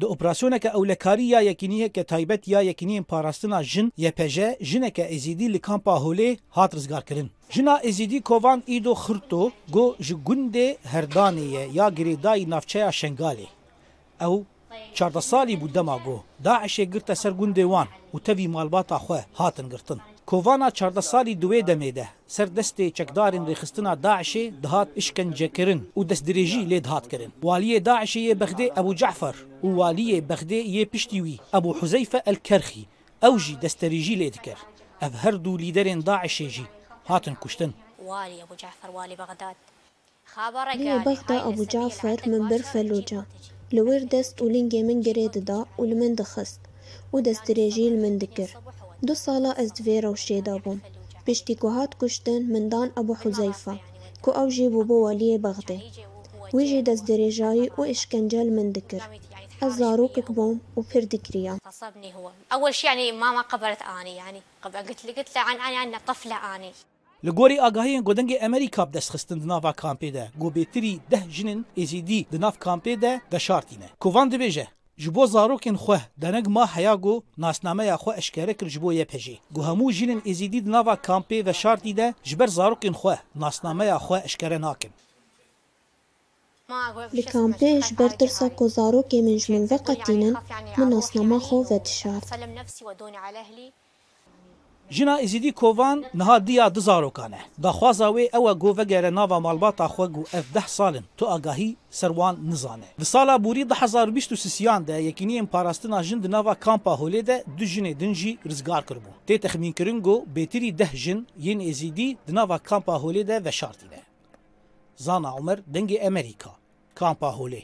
د اپراسیونکه او لکاری یا یقینیه که تایبت یا یقینی پاراستنا جن یپجه جنکه ازیدی لکامپا هولی هات رزگار کرن جنا ازیدی کووان ایدو خرتو گو جگونده هردانیه یا گریدای نافچه شنگالی او چارده سالی بود دما گو داعش گرت سر گونده وان و تاوی مالباتا خواه هاتن گرتن Kovana çarda salî duwê demê de ser destê çekdarên rêxistina Daişê dihat işkencekirin û destdirêjî lê dihat kirin. Waliyê Daişê yê Bexdê Ebu Cefer û waliyê Bexdê yê piştî wî Ebu Huzeyfe el Kerxî ew jî desterêjî lê dikir. Ev her dû lîderên Daişê jî hatin kuştin. والي أبو جعفر والي بغداد قال بەغدا ئەبوو جافەر من بەر فەلوجە لەوەر دەست و لنگێ من گرێ ددا و لە من دەخست و دەستدرێژی لە من دکرد دو ساڵە ئەس دوێرە و شێدا بووم پشتی کو هات کوشتن مندان ئەبوو حوزەیفە کو ئەو ژێ بوو بۆ وەلیە بەغدێ. ویژی دەستدرێژایی و ئشکەنجە لە من دکرد ئەس زارۆکک بووم و پر دکریا. غصبني هو. أول شيء يعني ماما قبلت آني يعني قبل قلت لي قلت له عن أنا أنا طفلة آني. agahiyên godengê Amerîka bi destxistin di nava kampê de got bêtirî deh jinên êzîdî di nav kampê de deşartîne. Kovan dibêje جبو زاروكين خو دنګ ما حیاغو ناسنامه یا خو اشکاره کر جبو یه پجی گو همو جینن ازیدی د ناوا کامپی و شارتی ده جبر زاروكين خو ناسنامه یا خو اشکاره ناکن لی جبر ترسا کو زاروکی من جمن و من ناسنامه خو و تشارت Jina êzîdî kovan niha diya di zarokan e. Daxwaza wê ew e got vegere nava malbata xwe got ev deh salin tu agahî ser wan nizane. Di sala borî di hezar bîst û sisiyan de yekîniyên parastina jin di nava kampa holê de du jinê din jî rizgar kiribû. Tê texmînkirin got bêtirî deh jin yên êzîdî di nava kampa holê de veşartîne. Zana Umer dengê Amerîka. Kampa holê.